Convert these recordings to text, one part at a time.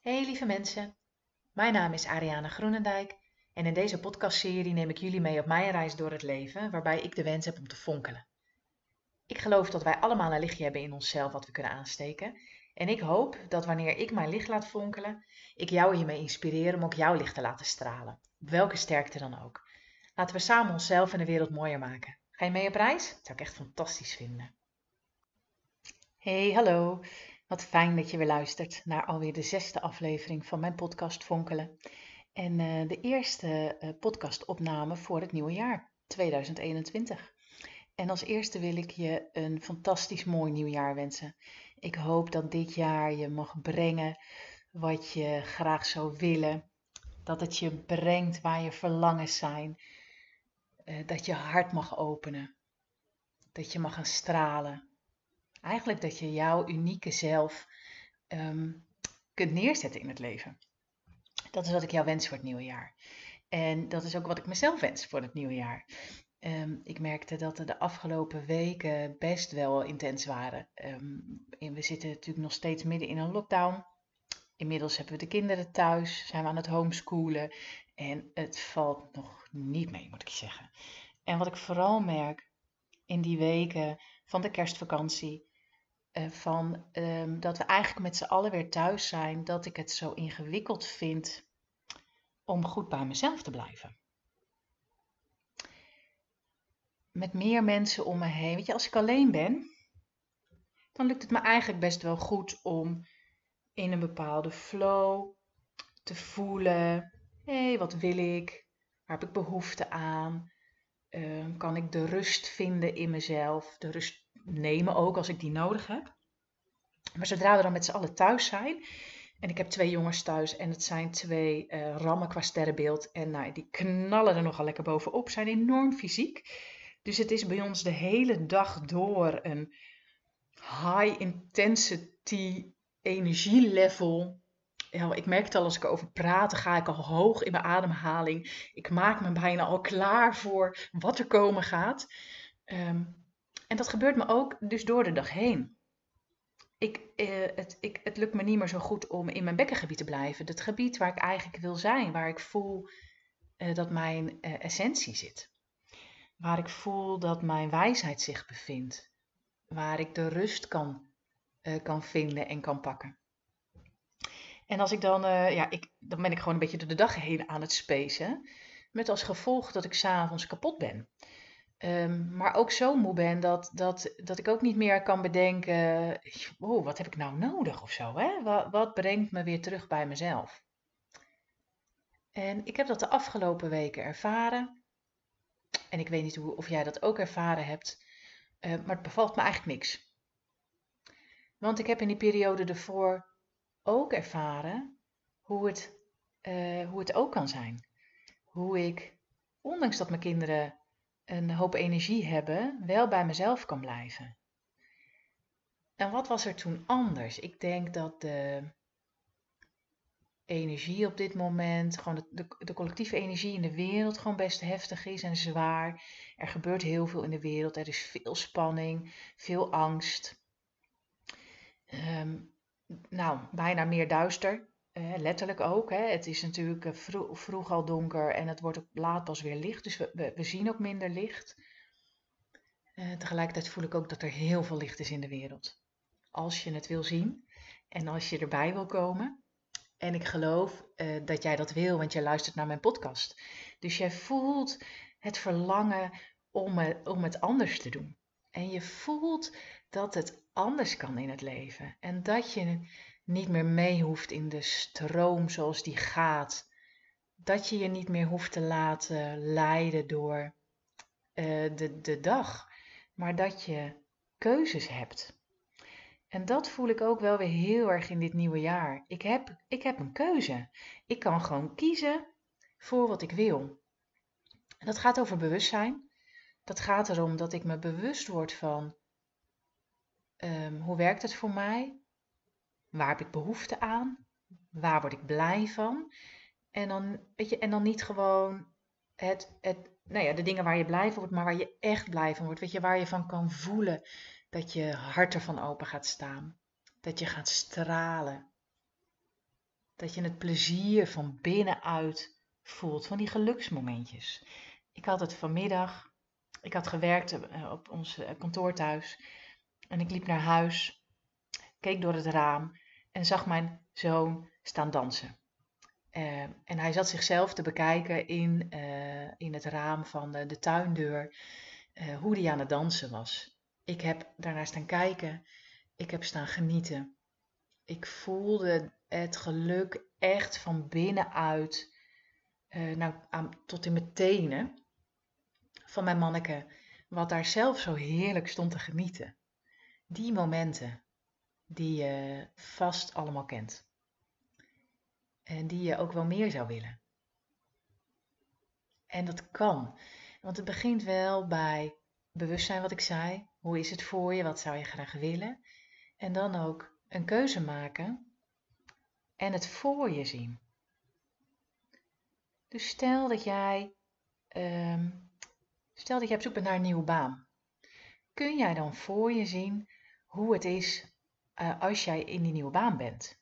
Hey lieve mensen, mijn naam is Ariane Groenendijk en in deze podcastserie neem ik jullie mee op mijn reis door het leven waarbij ik de wens heb om te fonkelen. Ik geloof dat wij allemaal een lichtje hebben in onszelf wat we kunnen aansteken en ik hoop dat wanneer ik mijn licht laat fonkelen, ik jou hiermee inspireer om ook jouw licht te laten stralen, op welke sterkte dan ook. Laten we samen onszelf en de wereld mooier maken. Ga je mee op reis? Dat zou ik echt fantastisch vinden. Hey, hallo. Wat fijn dat je weer luistert naar alweer de zesde aflevering van mijn podcast Fonkelen. En uh, de eerste uh, podcastopname voor het nieuwe jaar 2021. En als eerste wil ik je een fantastisch mooi nieuwjaar wensen. Ik hoop dat dit jaar je mag brengen wat je graag zou willen. Dat het je brengt waar je verlangens zijn. Uh, dat je hart mag openen. Dat je mag gaan stralen Eigenlijk dat je jouw unieke zelf ehm, kunt neerzetten in het leven. Dat is wat ik jou wens voor het nieuwe jaar. En dat is ook wat ik mezelf wens voor het nieuwe jaar. Ehm, ik merkte dat de afgelopen weken best wel intens waren. Um, en we zitten natuurlijk nog steeds midden in een lockdown. Inmiddels hebben we de kinderen thuis, zijn we aan het homeschoolen. En het valt nog niet mee, moet ik zeggen. En wat ik vooral merk in die weken van de kerstvakantie, van ehm, dat we eigenlijk met z'n allen weer thuis zijn, dat ik het zo ingewikkeld vind om goed bij mezelf te blijven. Met meer mensen om me heen. Weet je, als ik alleen ben, dan lukt het me eigenlijk best wel goed om in een bepaalde flow te voelen. Hé, hey, wat wil ik? Waar heb ik behoefte aan? Ehm, kan ik de rust vinden in mezelf? De rust nemen ook als ik die nodig heb. Maar zodra we dan met z'n allen thuis zijn, en ik heb twee jongens thuis en het zijn twee uh, rammen qua sterrenbeeld. En nou, die knallen er nogal lekker bovenop, zijn enorm fysiek. Dus het is bij ons de hele dag door een high intensity energielevel. Ja, ik merk het al als ik erover praat, ga ik al hoog in mijn ademhaling. Ik maak me bijna al klaar voor wat er komen gaat. Um, en dat gebeurt me ook dus door de dag heen. Ik, eh, het, ik, het lukt me niet meer zo goed om in mijn bekkengebied te blijven. Het gebied waar ik eigenlijk wil zijn, waar ik voel eh, dat mijn eh, essentie zit. Waar ik voel dat mijn wijsheid zich bevindt. Waar ik de rust kan, eh, kan vinden en kan pakken. En als ik dan, eh, ja, ik, dan ben ik gewoon een beetje door de dag heen aan het spacen. Met als gevolg dat ik s'avonds kapot ben. Um, maar ook zo moe ben dat, dat, dat ik ook niet meer kan bedenken, oh, wat heb ik nou nodig of zo, hè? Wat, brengt me weer terug bij mezelf? En ik heb dat de afgelopen weken ervaren. En ik weet niet hoe, of jij dat ook ervaren hebt, uh, maar het bevalt me eigenlijk niks. Want ik heb in die periode ervoor ook ervaren hoe het, uh, hoe het ook kan zijn. Hoe ik, ondanks dat mijn kinderen een hoop energie hebben, wel bij mezelf kan blijven. En wat was er toen anders? Ik denk dat de energie op dit moment, gewoon de, de, collectieve energie in de wereld gewoon best heftig is en zwaar. Er gebeurt heel veel in de wereld, er is veel spanning, veel angst. Um, nou, bijna meer duister. Uh, letterlijk ook. Hè. Het is natuurlijk uh, vroeg al donker en het wordt ook laat pas weer licht. Dus we, we, zien ook minder licht. Uh, tegelijkertijd voel ik ook dat er heel veel licht is in de wereld. Als je het wil zien en als je erbij wil komen. En ik geloof dat jij dat wil, want jij luistert naar mijn podcast. Dus jij voelt het verlangen om, om het anders te doen. En je voelt dat het anders kan in het leven. En dat je niet meer mee hoeft in de stroom zoals die gaat. Dat je je niet meer hoeft te laten leiden door uh, de, de dag, maar dat je keuzes hebt. En dat voel ik ook wel weer heel erg in dit nieuwe jaar. Ik heb, ik heb een keuze. Ik kan gewoon kiezen voor wat ik wil. Dat gaat over bewustzijn. Dat gaat erom dat ik me bewust word van um, hoe werkt het voor mij? Waar heb ik behoefte aan? Waar word ik blij van? En dan, weet je, en dan niet gewoon het, het, nou ja, de dingen waar je blij van wordt, maar waar je echt blij van wordt. Weet je, waar je van kan voelen dat je hart ervan open gaat staan. Dat je gaat stralen. Dat je het plezier van binnenuit voelt, van die geluksmomentjes. Ik had het vanmiddag, ik had gewerkt eh, op ons eh, kantoor thuis en ik liep naar huis, keek door het raam en zag mijn zoon staan dansen. Uh, en hij zat zichzelf te bekijken in, uh, in het raam van de, de tuindeur, uh, hoe hij aan het dansen was. Ik heb daarnaar staan kijken, ik heb staan genieten. Ik voelde het geluk echt van binnenuit, nou, tot in mijn tenen, van mijn manneke, wat daar zelf zo heerlijk stond te genieten. Die momenten die je vast allemaal kent en die je ook wel meer zou willen. En dat kan, want het begint wel bij bewustzijn wat ik zei. Hoe is het voor je? Wat zou je graag willen? En dan ook een keuze maken en het voor je zien. Dus stel dat jij, um, stel dat jij op zoek bent naar een nieuwe baan. Kun jij dan voor je zien hoe het is uh, als jij in die nieuwe baan bent?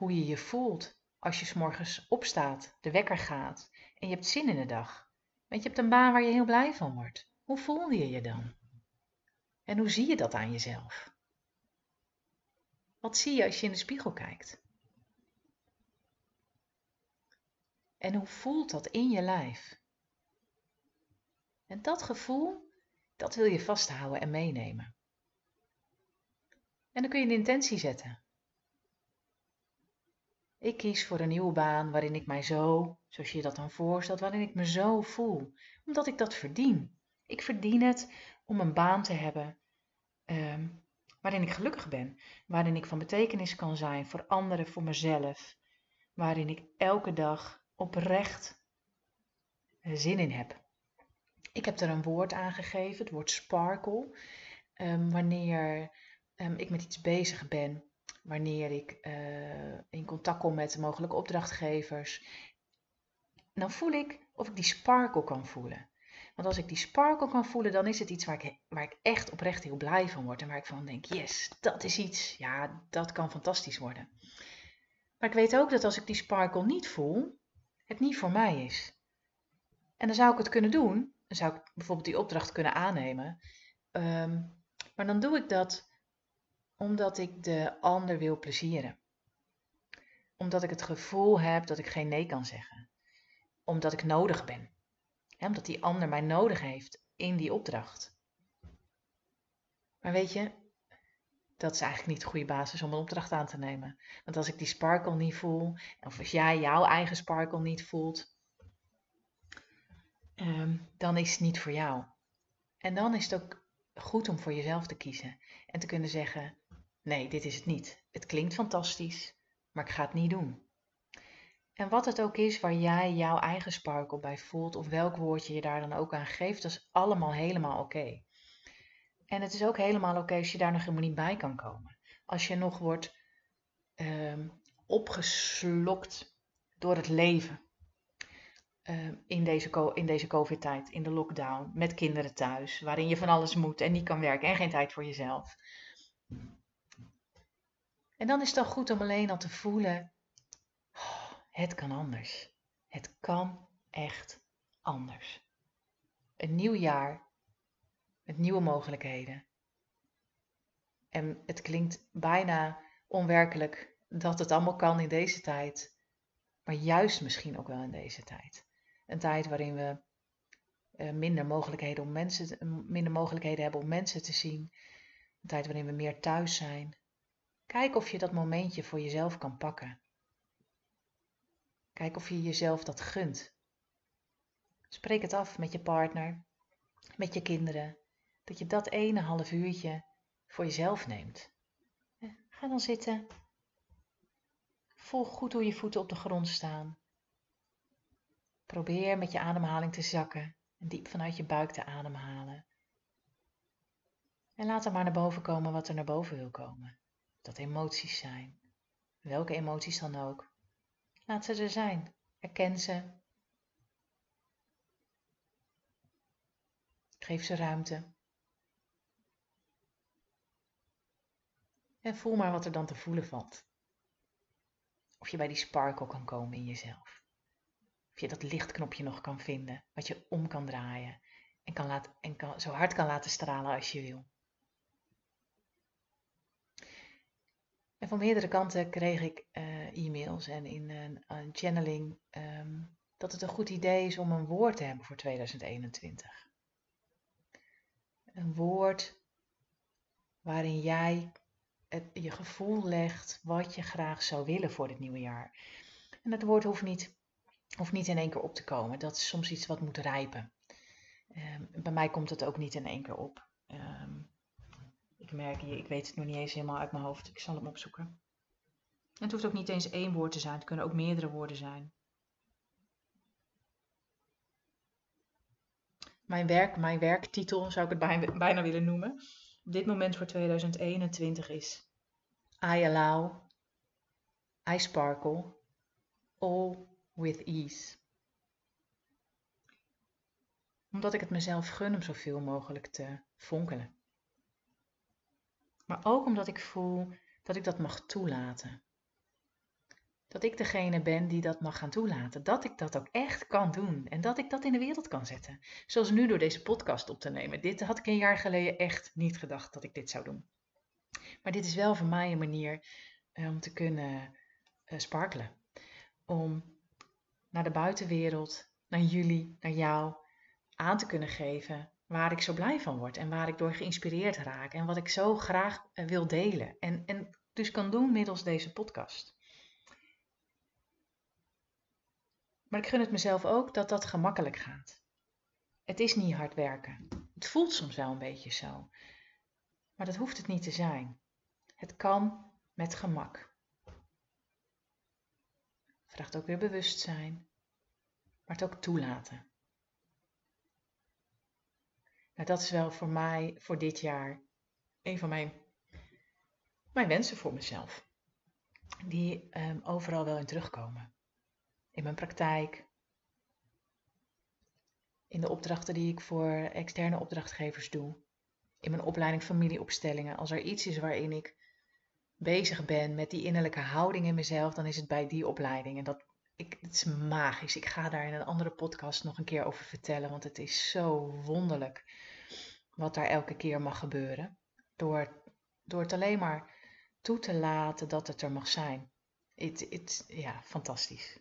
hoe je je voelt als je s morgens opstaat, de wekker gaat en je hebt zin in de dag. Want je hebt een baan waar je heel blij van wordt. Hoe voel je je dan? En hoe zie je dat aan jezelf? Wat zie je als je in de spiegel kijkt? En hoe voelt dat in je lijf? En dat gevoel, dat wil je vasthouden en meenemen. En dan kun je een intentie zetten. Ik kies voor een nieuwe baan waarin ik mij zo, zoals je je dat dan voorstelt, waarin ik me zo voel, omdat ik dat verdien. Ik verdien het om een baan te hebben ehm, waarin ik gelukkig ben, waarin ik van betekenis kan zijn voor anderen, voor mezelf, waarin ik elke dag oprecht eh, zin in heb. Ik heb er een woord aan gegeven, het woord sparkle. Um, wanneer um, ik met iets bezig ben wanneer ik uh, in contact kom met mogelijke opdrachtgevers, dan voel ik of ik die sparkle kan voelen. Want als ik die sparkle kan voelen, dan is het iets waar ik, waar ik echt oprecht heel blij van word. En waar ik van denk, yes, dat is iets. Ja, dat kan fantastisch worden. Maar ik weet ook dat als ik die sparkle niet voel, het niet voor mij is. En dan zou ik het kunnen doen. Dan zou ik bijvoorbeeld die opdracht kunnen aannemen. Um, maar dan doe ik dat omdat ik de ander wil plezieren. Omdat ik het gevoel heb dat ik geen nee kan zeggen. Omdat ik nodig ben. omdat die ander mij nodig heeft in die opdracht. Maar weet je, dat is eigenlijk niet de goede basis om een opdracht aan te nemen. Want als ik die sparkle niet voel, of als jij jouw eigen sparkle niet voelt, ehm, dan is het niet voor jou. En dan is het ook goed om voor jezelf te kiezen en te kunnen zeggen: Nee, dit is het niet. Het klinkt fantastisch, maar ik ga het niet doen. En wat het ook is waar jij jouw eigen sparkle bij voelt, of welk woordje je daar dan ook aan geeft, dat is allemaal helemaal oké. En het is ook helemaal oké als je daar nog helemaal niet bij kan komen. Als je nog wordt uh, opgeslokt door het leven. Uh, in deze, in deze COVID-tijd, in de lockdown, met kinderen thuis, waarin je van alles moet en niet kan werken en geen tijd voor jezelf. En dan is het dan goed om alleen al te voelen, het kan anders. Het kan echt anders. Een nieuw jaar met nieuwe mogelijkheden. En het klinkt bijna onwerkelijk dat het allemaal kan in deze tijd, maar juist misschien ook wel in deze tijd. Een tijd waarin we eh, minder mogelijkheden, om mensen, minder mogelijkheden hebben om mensen te zien. Een tijd waarin we meer thuis zijn, Kijk of je dat momentje voor jezelf kan pakken. Kijk of je jezelf dat gunt. Spreek het af met je partner, met je kinderen, dat je dat ene half uurtje voor jezelf neemt. Ga dan zitten. Voel goed hoe je voeten op de grond staan. Probeer met je ademhaling te zakken en diep vanuit je buik te ademhalen. En laat er maar naar boven komen wat er naar boven wil komen dat emoties zijn. Welke emoties dan ook. Laat ze er zijn. Herken ze. Geef ze ruimte. En voel maar wat er dan te voelen valt. Of je bij die sparkle kan komen in jezelf. Of je dat lichtknopje nog kan vinden, wat je om kan draaien en, kan laten, en kan, zo hard kan laten stralen als je wil. En van meerdere kanten kreeg ik uh, e-mails en in een, een channeling um, dat het een goed idee is om een woord te hebben voor 2021. Een woord waarin jij het, je gevoel legt wat je graag zou willen voor dit nieuwe jaar. En dat woord hoeft niet, hoeft niet in één keer op te komen. Dat is soms iets wat moet rijpen. Um, bij mij komt het ook niet in één keer op. Um, ik merk hier, ik weet het nog niet eens helemaal uit mijn hoofd. Ik zal hem opzoeken. Het hoeft ook niet eens één woord te zijn. Het kunnen ook meerdere woorden zijn. Mijn, werk, mijn werktitel zou ik het bijna willen noemen. Op dit moment voor 2021 is I allow, I sparkle, all with ease. Omdat ik het mezelf gun om zoveel mogelijk te fonkelen. Maar ook omdat ik voel dat ik dat mag toelaten. Dat ik degene ben die dat mag gaan toelaten. Dat ik dat ook echt kan doen. En dat ik dat in de wereld kan zetten. Zoals nu door deze podcast op te nemen. Dit had ik een jaar geleden echt niet gedacht dat ik dit zou doen. Maar dit is wel voor mij een manier eh, om te kunnen uh, sparkelen. Om naar de buitenwereld, naar jullie, naar jou aan te kunnen geven waar ik zo blij van word en waar ik door geïnspireerd raak en wat ik zo graag eh, wil delen. En, en dus kan doen middels deze podcast. Maar ik gun het mezelf ook dat dat gemakkelijk gaat. Het is niet hard werken. Het voelt soms wel een beetje zo. Maar dat hoeft het niet te zijn. Het kan met gemak. Vraagt ook weer bewustzijn, maar het ook toelaten. Nou, dat is wel voor mij voor dit jaar een van mijn, mijn wensen voor mezelf. Die ehm, overal wel in terugkomen. In mijn praktijk. In de opdrachten die ik voor externe opdrachtgevers doe. In mijn opleiding familieopstellingen. Als er iets is waarin ik bezig ben met die innerlijke houding in mezelf, dan is het bij die opleiding. En dat ik, is magisch. Ik ga daar in een andere podcast nog een keer over vertellen, want het is zo wonderlijk wat daar elke keer mag gebeuren. Door, door het alleen maar toe te laten dat het er mag zijn. Het, het, ja, fantastisch.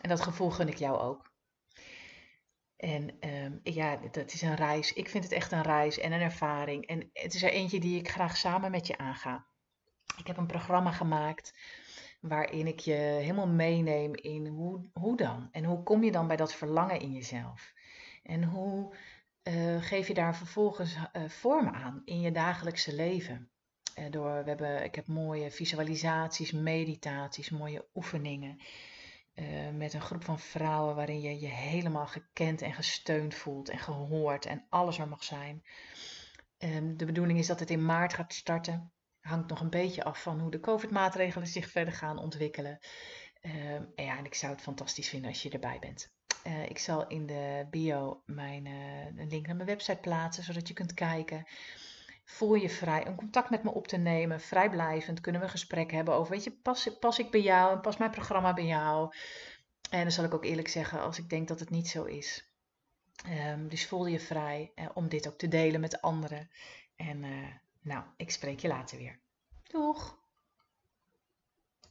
En dat gevoel gun ik jou ook. En um, ja, dat is een reis. Ik vind het echt een reis en een ervaring. En het is er eentje die ik graag samen met je aanga. Ik heb een programma gemaakt waarin ik je helemaal meeneem in hoe, hoe dan? En hoe kom je dan bij dat verlangen in jezelf? En hoe uh, geef je daar vervolgens uh, vorm aan in je dagelijkse leven? Uh, door, we hebben, ik heb mooie visualisaties, meditaties, mooie oefeningen. met een groep van vrouwen waarin je je helemaal gekend en gesteund voelt en gehoord en alles er mag zijn. Ehm, de bedoeling is dat het in maart gaat starten hangt nog een beetje af van hoe de COVID-maatregelen zich verder gaan ontwikkelen. Uh, ja, en ik zou het fantastisch vinden als je erbij bent. Uh, ik zal in de bio mijn, uh, een link naar mijn website plaatsen, zodat je kunt kijken. Voel je vrij om contact met me op te nemen, vrijblijvend kunnen we een gesprek hebben over, weet je, pas, pas ik bij jou en pas mijn programma bij jou? En dan zal ik ook eerlijk zeggen, als ik denk dat het niet zo is. Um, dus voel je vrij om dit ook te delen met anderen. En nou, ik spreek je later weer. Doeg!